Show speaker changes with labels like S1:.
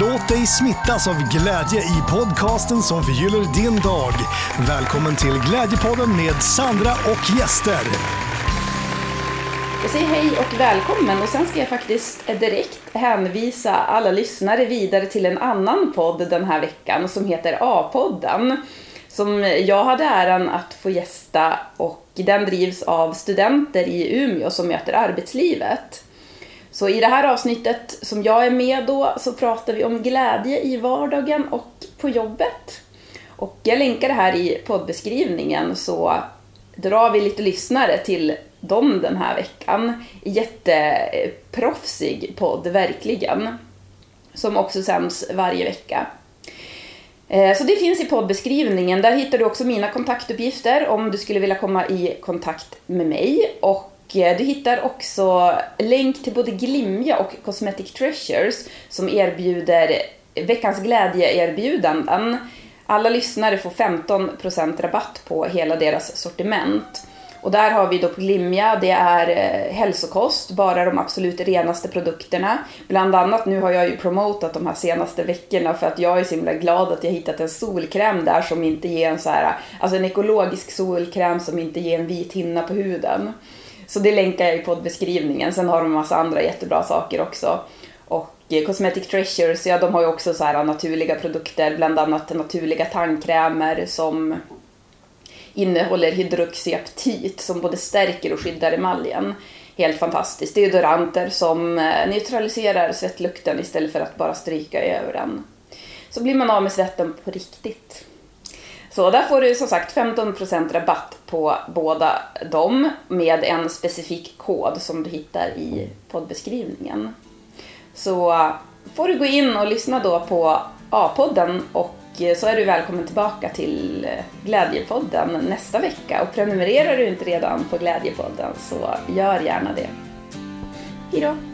S1: Låt dig smittas av glädje i podcasten som förgyller din dag. Välkommen till Glädjepodden med Sandra och gäster.
S2: Jag säger hej och välkommen och sen ska jag faktiskt direkt hänvisa alla lyssnare vidare till en annan podd den här veckan som heter A-podden. Som jag hade äran att få gästa och den drivs av studenter i Umeå som möter arbetslivet. Så i det här avsnittet som jag är med då så pratar vi om glädje i vardagen och på jobbet. Och jag länkar det här i poddbeskrivningen så drar vi lite lyssnare till dem den här veckan. Jätteproffsig podd, verkligen. Som också sänds varje vecka. Eh, så det finns i poddbeskrivningen. Där hittar du också mina kontaktuppgifter om du skulle vilja komma i kontakt med mig. Och Eh, du hittar också länk till både Glimja och Cosmetic Treasures som erbjuder veckans glädjeerbjudanden. Alla lyssnare får 15% rabatt på hela deras sortiment. Och där har vi då på Glimja, det är eh, hälsokost, bara de absolut renaste produkterna. Bland annat nu har jag ju promotat de här senaste veckorna för att jag är så himla glad att jag hittat en solkräm där som inte ger en så här, alltså en ekologisk solkräm som inte ger en vit hinna på huden. Så det länkar jag i poddbeskrivningen. Sen har de en massa andra jättebra saker också. Och eh, Cosmetic Treasures, ja de har ju också så här naturliga produkter, bland annat naturliga tandkrämer som innehåller hydroxyaptit som både stärker och skyddar emaljen. Helt fantastiskt. Deodoranter som eh, neutraliserar svettlukten istället för att bara stryka över den. Så blir man av med svetten på riktigt. Så där får du som sagt 15% rabatt på båda dem med en specifik kod som du hittar i poddbeskrivningen. Så får du gå in och lyssna då på A-podden och eh, så är du välkommen tillbaka till eh, Glädjepodden nästa vecka. Och prenumererar du inte redan på Glädjepodden så gör gärna det. Hejdå!